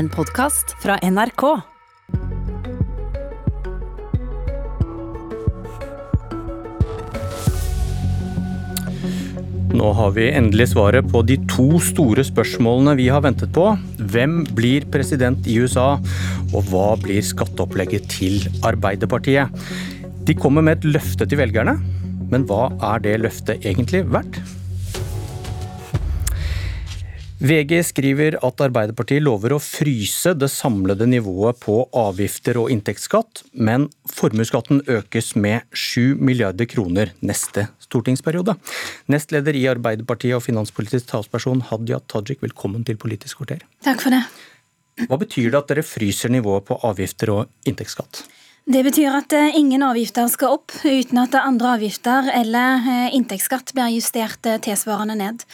en podkast fra NRK. Nå har vi endelig svaret på de to store spørsmålene vi har ventet på. Hvem blir president i USA, og hva blir skatteopplegget til Arbeiderpartiet? De kommer med et løfte til velgerne, men hva er det løftet egentlig verdt? VG skriver at Arbeiderpartiet lover å fryse det samlede nivået på avgifter og inntektsskatt, men formuesskatten økes med 7 milliarder kroner neste stortingsperiode. Nestleder i Arbeiderpartiet og finanspolitisk talsperson Hadia Tajik, velkommen til Politisk kvarter. Takk for det. Hva betyr det at dere fryser nivået på avgifter og inntektsskatt? Det betyr at eh, ingen avgifter skal opp uten at andre avgifter eller eh, inntektsskatt blir justert eh, tilsvarende ned.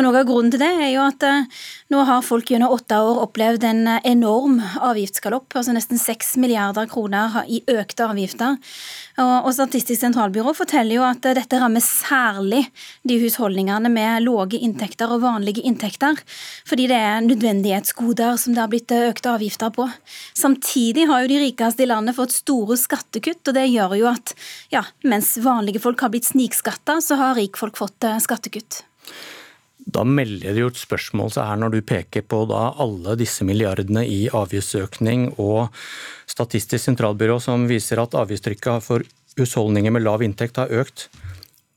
Og Noe av grunnen til det er jo at eh, nå har folk gjennom åtte år opplevd en eh, enorm avgiftsgalopp. altså Nesten seks milliarder kroner i økte avgifter. Og, Statistisk sentralbyrå forteller jo at eh, dette rammer særlig de husholdningene med lave inntekter og vanlige inntekter. Fordi det er nødvendighetsgoder som det har blitt økte avgifter på. Samtidig har jo de rikeste i landet fått store skattekutt, og det gjør jo at ja, mens vanlige folk har blitt snikskatta, så har rikfolk fått skattekutt. Da melder det jo et spørsmål seg her når du peker på alle disse milliardene i avgiftsøkning og Statistisk sentralbyrå som viser at avgiftstrykket for husholdninger med lav inntekt har økt.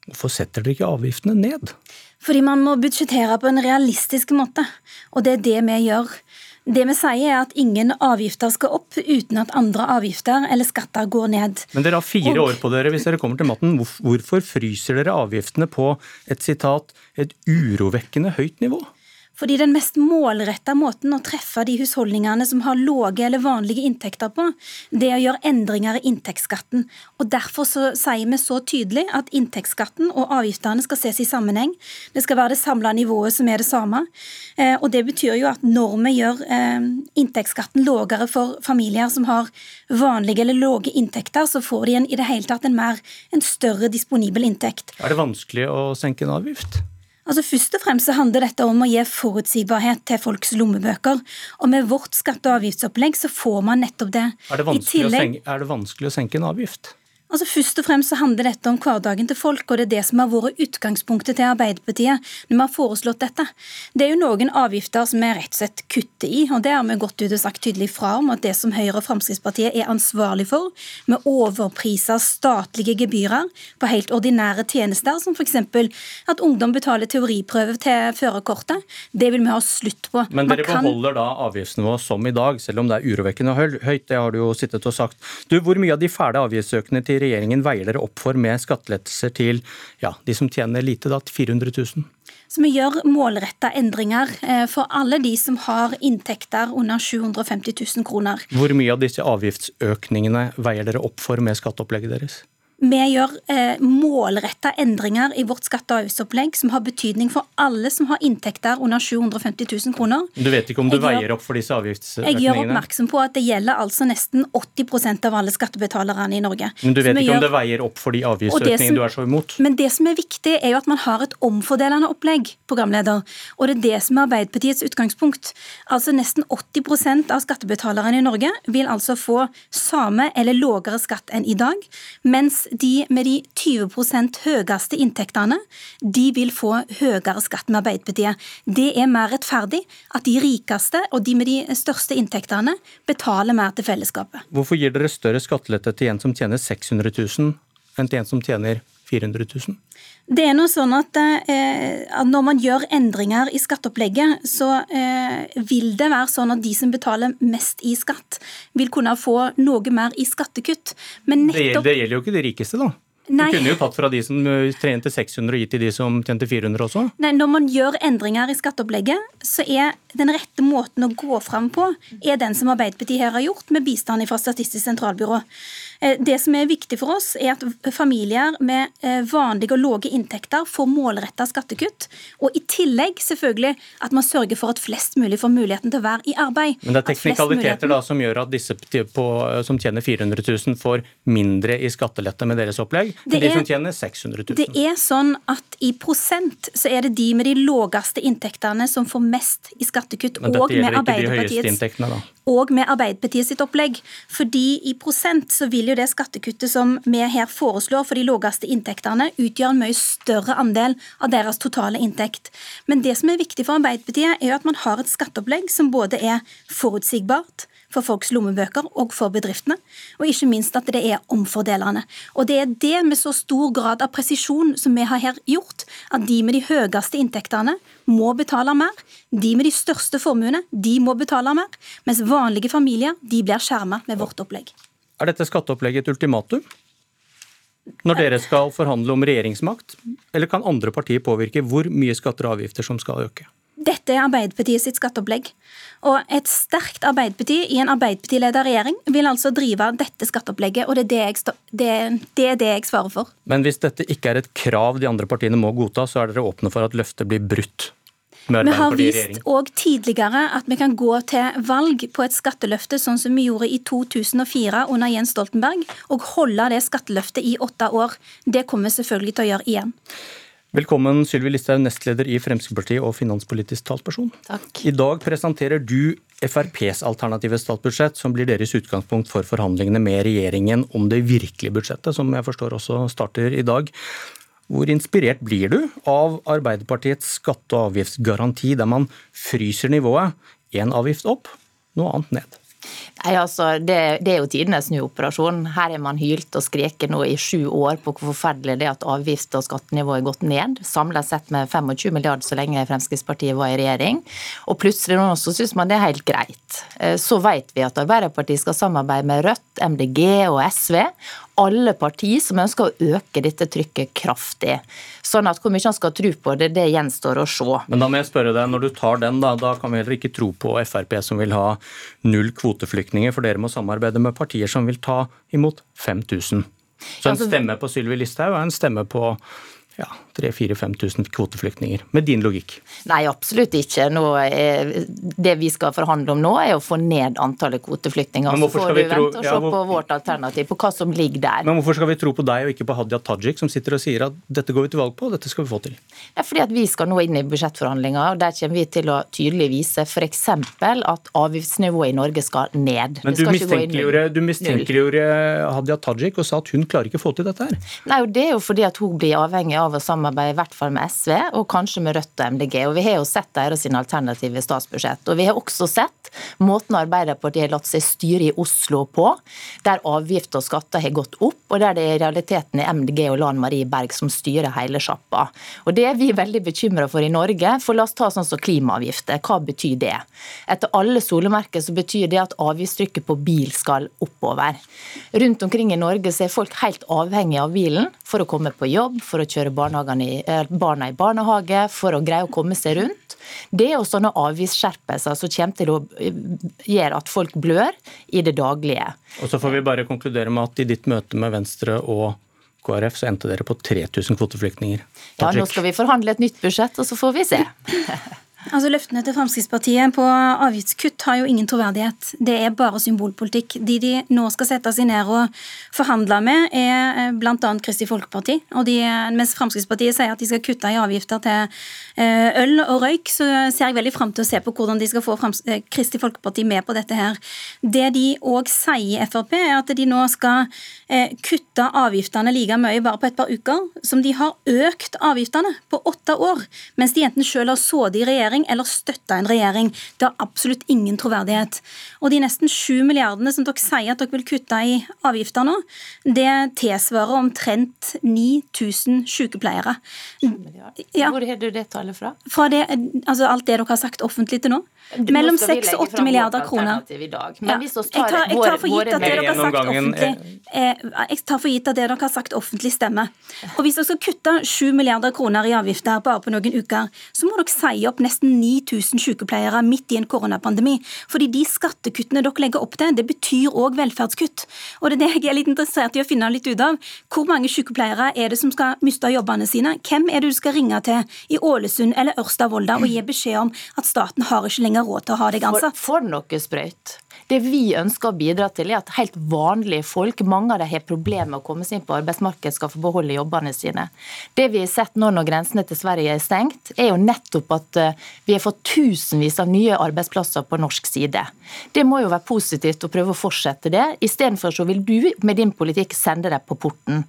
Hvorfor setter dere ikke avgiftene ned? Fordi man må budsjettere på en realistisk måte, og det er det vi gjør. Det vi sier er at ingen avgifter skal opp uten at andre avgifter eller skatter går ned. Men dere har fire og... år på dere hvis dere kommer til matten. Hvorfor fryser dere avgiftene på et sitat, et urovekkende høyt nivå? Fordi den mest målretta måten å treffe de husholdningene som har lave eller vanlige inntekter på, det er å gjøre endringer i inntektsskatten. Og Derfor så sier vi så tydelig at inntektsskatten og avgiftene skal ses i sammenheng. Det skal være det samla nivået som er det samme. Eh, og Det betyr jo at når vi gjør eh, inntektsskatten lavere for familier som har vanlige eller lave inntekter, så får de en, i det hele tatt en, mer, en større disponibel inntekt. Er det vanskelig å senke en avgift? Altså Først og fremst så handler dette om å gi forutsigbarhet til folks lommebøker. Og med vårt skatte- og avgiftsopplegg så får man nettopp det. Er det vanskelig, tillegg, å, senke, er det vanskelig å senke en avgift? Altså Først og fremst så handler dette om hverdagen til folk, og det er det som har vært utgangspunktet til Arbeiderpartiet når vi har foreslått dette. Det er jo noen avgifter som vi rett og slett kutter i, og det har vi gått ut og sagt tydelig fra om at det som Høyre og Fremskrittspartiet er ansvarlig for, med overpriser statlige gebyrer på helt ordinære tjenester, som f.eks. at ungdom betaler teoriprøve til førerkortet, det vil vi ha slutt på. Men dere kan... beholder da avgiftsnivået som i dag, selv om det er urovekkende høyt, det har du jo sittet og sagt. Du, Hvor mye av de fæle avgiftsøkene til regjeringen veier dere opp for med skattelettelser til ja, de som tjener lite, da, til 400 000? Så Vi gjør målretta endringer eh, for alle de som har inntekter under 750 000 kroner. Hvor mye av disse avgiftsøkningene veier dere opp for med skatteopplegget deres? Vi gjør eh, målretta endringer i vårt skatte- og avgiftsopplegg som har betydning for alle som har inntekter under 750 000 kroner. Du vet ikke om du jeg veier opp for disse avgiftsøkningene? Jeg gjør oppmerksom på at det gjelder altså nesten 80% av alle skattebetalerne i Norge. Men du vet ikke gjør... om det veier opp for de avgiftsøkningene du er så imot? Men det som er viktig, er jo at man har et omfordelende opplegg, programleder. Og det er det som er Arbeiderpartiets utgangspunkt. Altså nesten 80% av skattebetalerne i Norge vil altså få samme eller lavere skatt enn i dag. mens de med de 20% høyeste inntektene, de vil få høyere skatt med Arbeiderpartiet. Det er mer rettferdig at de rikeste og de med de største inntektene betaler mer til fellesskapet. Hvorfor gir dere større skattelette til en som tjener 600 000 enn til en som tjener 400 000? Det er noe sånn at, eh, at Når man gjør endringer i skatteopplegget, så eh, vil det være sånn at de som betaler mest i skatt, vil kunne få noe mer i skattekutt. Men nettopp... det, det gjelder jo ikke de rikeste, da. Nei. Du kunne jo tatt fra de som tjente 600 og gitt til de som tjente 400 også. Nei, Når man gjør endringer i skatteopplegget, så er den rette måten å gå fram på er den som Arbeiderpartiet her har gjort, med bistand fra Statistisk sentralbyrå. Det som er viktig for oss, er at familier med vanlige og lave inntekter får målretta skattekutt. Og i tillegg selvfølgelig at man sørger for at flest mulig får muligheten til å være i arbeid. Men det er teknikaliteter da som gjør at disse på, som tjener 400 000 får mindre i skattelette med deres opplegg, enn de som tjener 600 000? Det er sånn at i prosent så er det de med de laveste inntektene som får mest i skattekutt. Men dette gjelder ikke de høyeste inntektene, da? Og med Arbeiderpartiet sitt opplegg. Fordi i prosent så vil jo det skattekuttet som vi her foreslår for de laveste inntektene, utgjøre en mye større andel av deres totale inntekt. Men det som er viktig for Arbeiderpartiet, er jo at man har et skatteopplegg som både er forutsigbart, for folks lommebøker og for bedriftene. Og ikke minst at det er omfordelende. Og det er det med så stor grad av presisjon som vi har her gjort, at de med de høyeste inntektene må betale mer. De med de største formuene de må betale mer, mens vanlige familier de blir skjerma med vårt opplegg. Er dette skatteopplegget et ultimatum? Når dere skal forhandle om regjeringsmakt, eller kan andre partier påvirke hvor mye skatter og avgifter som skal øke? Dette er Arbeiderpartiet sitt skatteopplegg. Og et sterkt Arbeiderparti i en Arbeiderparti-ledet regjering vil altså drive dette skatteopplegget, og det er det, jeg, det, det er det jeg svarer for. Men hvis dette ikke er et krav de andre partiene må godta, så er dere åpne for at løftet blir brutt? Vi har vist òg tidligere at vi kan gå til valg på et skatteløfte, sånn som vi gjorde i 2004 under Jens Stoltenberg, og holde det skatteløftet i åtte år. Det kommer vi selvfølgelig til å gjøre igjen. Velkommen, Sylvi Listhaug, nestleder i Fremskrittspartiet og finanspolitisk talsperson. Takk. I dag presenterer du FrPs alternative statsbudsjett, som blir deres utgangspunkt for forhandlingene med regjeringen om det virkelige budsjettet, som jeg forstår også starter i dag. Hvor inspirert blir du av Arbeiderpartiets skatte- og avgiftsgaranti, der man fryser nivået, én avgift opp, noe annet ned? Nei, altså, det, det, er jo tidenes snuoperasjon. Her har man hylt og skreket nå i sju år på hvor forferdelig det er at avgift- og skattenivået er gått ned. Samlet sett med 25 milliarder så lenge Fremskrittspartiet var i regjering. Og plutselig nå så syns man det er helt greit. Eh, så vet vi at Arbeiderpartiet skal samarbeide med Rødt, MDG og SV alle partier som ønsker å øke dette trykket kraftig. Sånn at Hvor mye han skal tro på det, det gjenstår å se. Men da må jeg spørre deg, Når du tar den, da, da kan vi heller ikke tro på Frp som vil ha null kvoteflyktninger, for dere må samarbeide med partier som vil ta imot 5000. Så en altså- stemme på Sylvi Listhaug er en stemme på ja, 3000-5000 kvoteflyktninger, med din logikk? Nei, absolutt ikke. Nå er, det vi skal forhandle om nå, er å få ned antallet kvoteflyktninger. Så får du vente og se ja, hvor... på vårt alternativ, på hva som ligger der. Men hvorfor skal vi tro på deg og ikke på Hadia Tajik, som sitter og sier at dette går vi til valg på, og dette skal vi få til? Er fordi at vi skal nå inn i budsjettforhandlinger, og der kommer vi til å tydelig vise f.eks. at avgiftsnivået i Norge skal ned. Men du mistenkeliggjorde, du mistenkeliggjorde Hadia Tajik og sa at hun klarer ikke å få til dette her? Nei, og det er jo fordi at hun blir avhengig av å samarbeide i hvert fall med SV, og kanskje med Rødt og MDG. Og Vi har jo sett deres alternative statsbudsjett. Og vi har også sett måten Arbeiderpartiet har latt seg styre i Oslo på, der avgifter og skatter har gått opp, og der det i realiteten er MDG og Lan Marie Berg som styrer hele sjappa. Og Det er vi veldig bekymra for i Norge. For la oss ta sånn som klimaavgifter. Hva betyr det? Etter alle solemerker så betyr det at avgiftstrykket på bil skal oppover. Rundt omkring i Norge så er folk helt avhengig av bilen for å komme på jobb, for å kjøre i, eh, barna i barnehage, for å greie å komme seg rundt. Det er jo sånne avgiftsskjerpelser som kommer til å eh, gjøre at folk blør i det daglige. Og så får vi bare konkludere med at i ditt møte med Venstre og KrF så endte dere på 3000 kvoteflyktninger. Ja, nå skal vi forhandle et nytt budsjett, og så får vi se. Altså Løftene til Fremskrittspartiet på avgiftskutt har jo ingen troverdighet. Det er bare symbolpolitikk. De de nå skal sette seg ned og forhandle med, er eh, bl.a. Kristelig Folkeparti. Og de, mens Fremskrittspartiet sier at de skal kutte i avgifter til eh, øl og røyk, så ser jeg veldig fram til å se på hvordan de skal få Frems Kristelig Folkeparti med på dette her. Det de òg sier i Frp, er at de nå skal kutte avgiftene like mye bare på et par uker som de har økt avgiftene på åtte år, mens de enten selv har sittet i regjering regjering eller støtta en regjering. Det har absolutt ingen troverdighet. Og de nesten sju milliardene som dere sier at dere vil kutte i avgifter nå, det tilsvarer omtrent 9000 sykepleiere. Ja. Hvor har du det tallet fra? Fra det, altså alt det dere har sagt offentlig til nå. Mellom 6 og 8 milliarder kroner. Men hvis vi tar, jeg tar, for gitt at det dere har sagt offentlig jeg tar for gitt at det dere har sagt offentlig stemmer. Og hvis dere skal kutte 7 milliarder kroner i avgifter bare på noen uker, så må dere si opp nesten nesten 9000 sykepleiere midt i en koronapandemi. Fordi de skattekuttene dere legger opp til, det betyr òg velferdskutt. Og det er det jeg er litt interessert i å finne litt ut av. Hvor mange sykepleiere er det som skal miste jobbene sine? Hvem er det du skal ringe til i Ålesund eller Ørsta Volda og gi beskjed om at staten har ikke lenger råd til å ha deg ansatt? Får, får noe sprøyt. Det vi ønsker å bidra til, er at helt vanlige folk, mange av dem har problemer med å komme seg inn på arbeidsmarkedet, skal få beholde jobbene sine. Det vi har sett nå når grensene til Sverige er stengt, er jo nettopp at eh, vi har fått tusenvis av nye arbeidsplasser på norsk side. Det må jo være positivt å prøve å fortsette det. Istedenfor så vil du med din politikk sende deg på porten.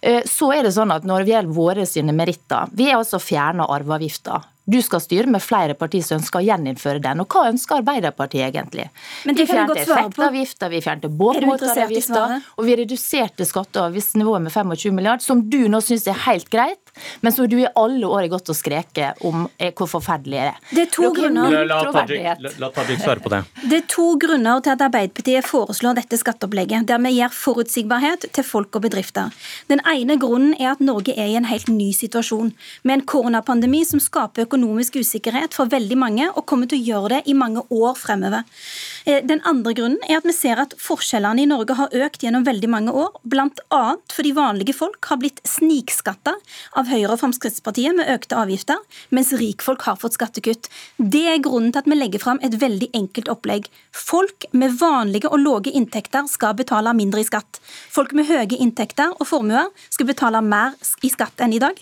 Eh, så er det sånn at når vi gjelder våre sine meritter, vi har altså fjerna arveavgifta. Du skal styre med flere partier som ønsker å gjeninnføre den. Og hva ønsker Arbeiderpartiet egentlig? Men det vi fjernte godt effektavgifta, vi fjernte Er båtmotoravgifta, og vi reduserte skatte- og avgiftsnivået med 25 milliarder, som du nå syns er helt greit, men som du i alle år har gått og skreket om er, hvor forferdelig er det Det er to grunner. la, la Tajik svare på det. Det er to grunner til at Arbeiderpartiet foreslår dette skatteopplegget, der vi gir forutsigbarhet til folk og bedrifter. Den ene grunnen er at Norge er i en helt ny situasjon, med en koronapandemi som skaper økonomisk usikkerhet for veldig mange, og kommer til å gjøre det i mange år fremover. Eh, Den andre grunnen er at vi ser at forskjellene i Norge har økt gjennom veldig mange år, bl.a. fordi vanlige folk har blitt snikskatta av Høyre og Fremskrittspartiet med økte avgifter, mens rikfolk har fått skattekutt. Det er grunnen til at vi legger fram et veldig enkelt opplegg. Folk med vanlige og lave inntekter skal betale mindre i skatt. Folk med høye inntekter og formuer skal betale mer i skatt enn i dag,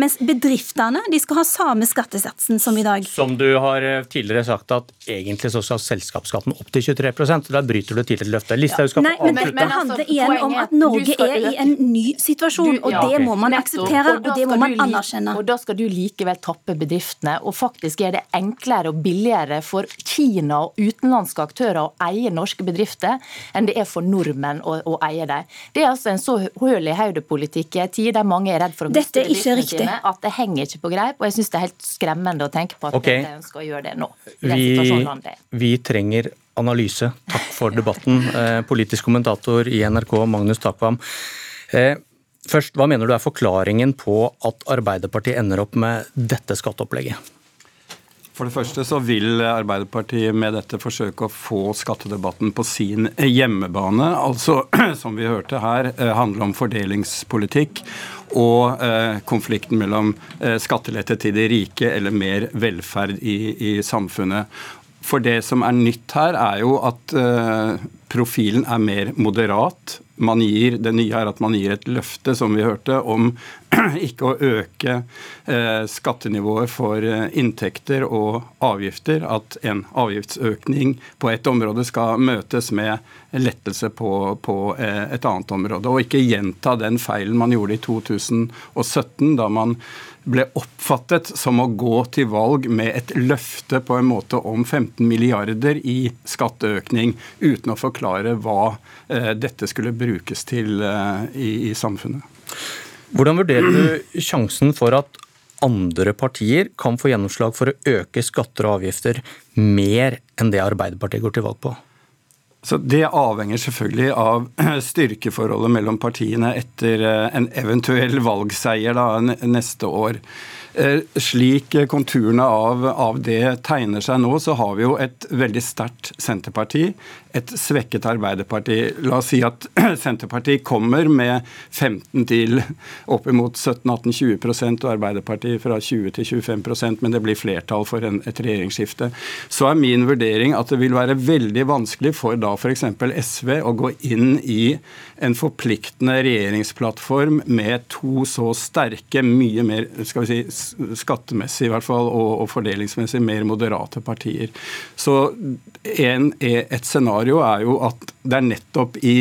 mens bedriftene de skal ha samme skattesatsen som i dag. Som du har eh, tidligere sagt at egentlig så skal selskapsskatten opp til 23 så da bryter du tidligere løftet. Listhaug skal Nei, få men det, det altså, handler igjen om poenget at Norge skal er i en ny situasjon, Du- og det må man Nettopp. akseptere, og, og det må man anerkjenne. Og da skal du likevel tappe bedriftene, og faktisk er det enklere og billigere for Kina og utenlandske aktører å eie norske bedrifter, enn det er for nordmenn å, å eie dem. Det er altså en så høl i hodet-politikk i en tid der mange er redd for å miste bedriftene sine, at det henger ikke på greip. Og jeg syns det er helt skremmende å tenke på at okay. de ønsker å gjøre det nå. Vi, vi trenger analyse. Takk for debatten. Eh, politisk kommentator i NRK, Magnus Takvam. Eh, først, Hva mener du er forklaringen på at Arbeiderpartiet ender opp med dette skatteopplegget? For det første så vil Arbeiderpartiet med dette forsøke å få skattedebatten på sin hjemmebane. Altså, som vi hørte her, eh, handle om fordelingspolitikk og eh, konflikten mellom eh, skattelette til de rike eller mer velferd i, i samfunnet. For det som er nytt her, er jo at eh, profilen er mer moderat. Man gir, det nye er at man gir et løfte, som vi hørte, om ikke å øke eh, skattenivået for eh, inntekter og avgifter. At en avgiftsøkning på ett område skal møtes med lettelse på, på eh, et annet område. Og ikke gjenta den feilen man gjorde i 2017, da man ble oppfattet som å gå til valg med et løfte på en måte om 15 milliarder i skatteøkning, uten å forklare hva eh, dette skulle brukes til eh, i, i samfunnet. Hvordan vurderer du sjansen for at andre partier kan få gjennomslag for å øke skatter og avgifter mer enn det Arbeiderpartiet går til valg på? Så Det avhenger selvfølgelig av styrkeforholdet mellom partiene etter eh, en eventuell valgseier da, neste år. Eh, Slik konturene av, av det tegner seg nå, så har vi jo et veldig sterkt Senterparti, et svekket Arbeiderparti. La oss si at Senterpartiet kommer med 15 til oppimot 17-18-20% og Arbeiderpartiet fra 20 til 25% men det blir flertall for en, et regjeringsskifte. Så er min vurdering at det vil være veldig vanskelig for da f.eks. SV å gå inn i en forpliktende regjeringsplattform med to så sterke, mye mer skal vi si, skattemessig i hvert fall, og, og fordelingsmessig mer moderate partier. Så en, et scenario er jo at det er nettopp i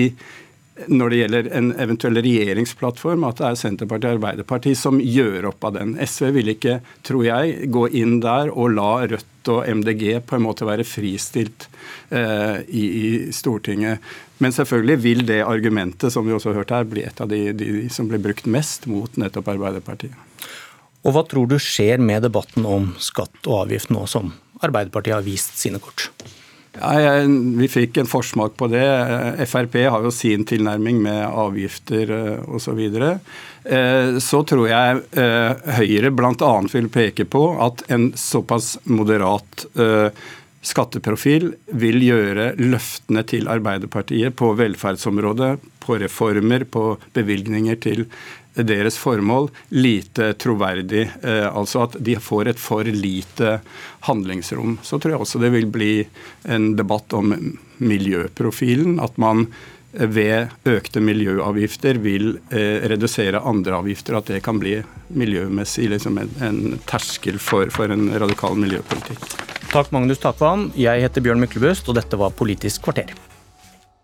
når det gjelder en eventuell regjeringsplattform, at det er Senterpartiet og Arbeiderpartiet som gjør opp av den. SV vil ikke, tror jeg, gå inn der og la Rødt og MDG på en måte være fristilt eh, i, i Stortinget. Men selvfølgelig vil det argumentet som vi også har hørt her, bli et av de, de som blir brukt mest mot nettopp Arbeiderpartiet. Og hva tror du skjer med debatten om skatt og avgift nå som Arbeiderpartiet har vist sine kort? Ja, vi fikk en forsmak på det. Frp har jo sin tilnærming med avgifter osv. Så, videre. så tror jeg Høyre bl.a. vil peke på at en såpass moderat skatteprofil vil gjøre løftene til Arbeiderpartiet på velferdsområdet, på reformer, på bevilgninger til deres formål lite troverdig. Eh, altså at de får et for lite handlingsrom. Så tror jeg også det vil bli en debatt om miljøprofilen. At man ved økte miljøavgifter vil eh, redusere andre avgifter. At det kan bli miljømessig liksom en, en, terskel for, for en radikal miljøpolitikk. Takk, Magnus Takvam. Jeg heter Bjørn Myklebust, og dette var Politisk kvarter.